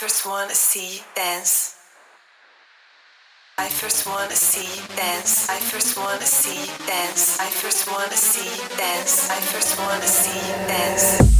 first wanna see dance. I first wanna see dance. I first wanna see dance. I first wanna see dance. I first wanna see dance.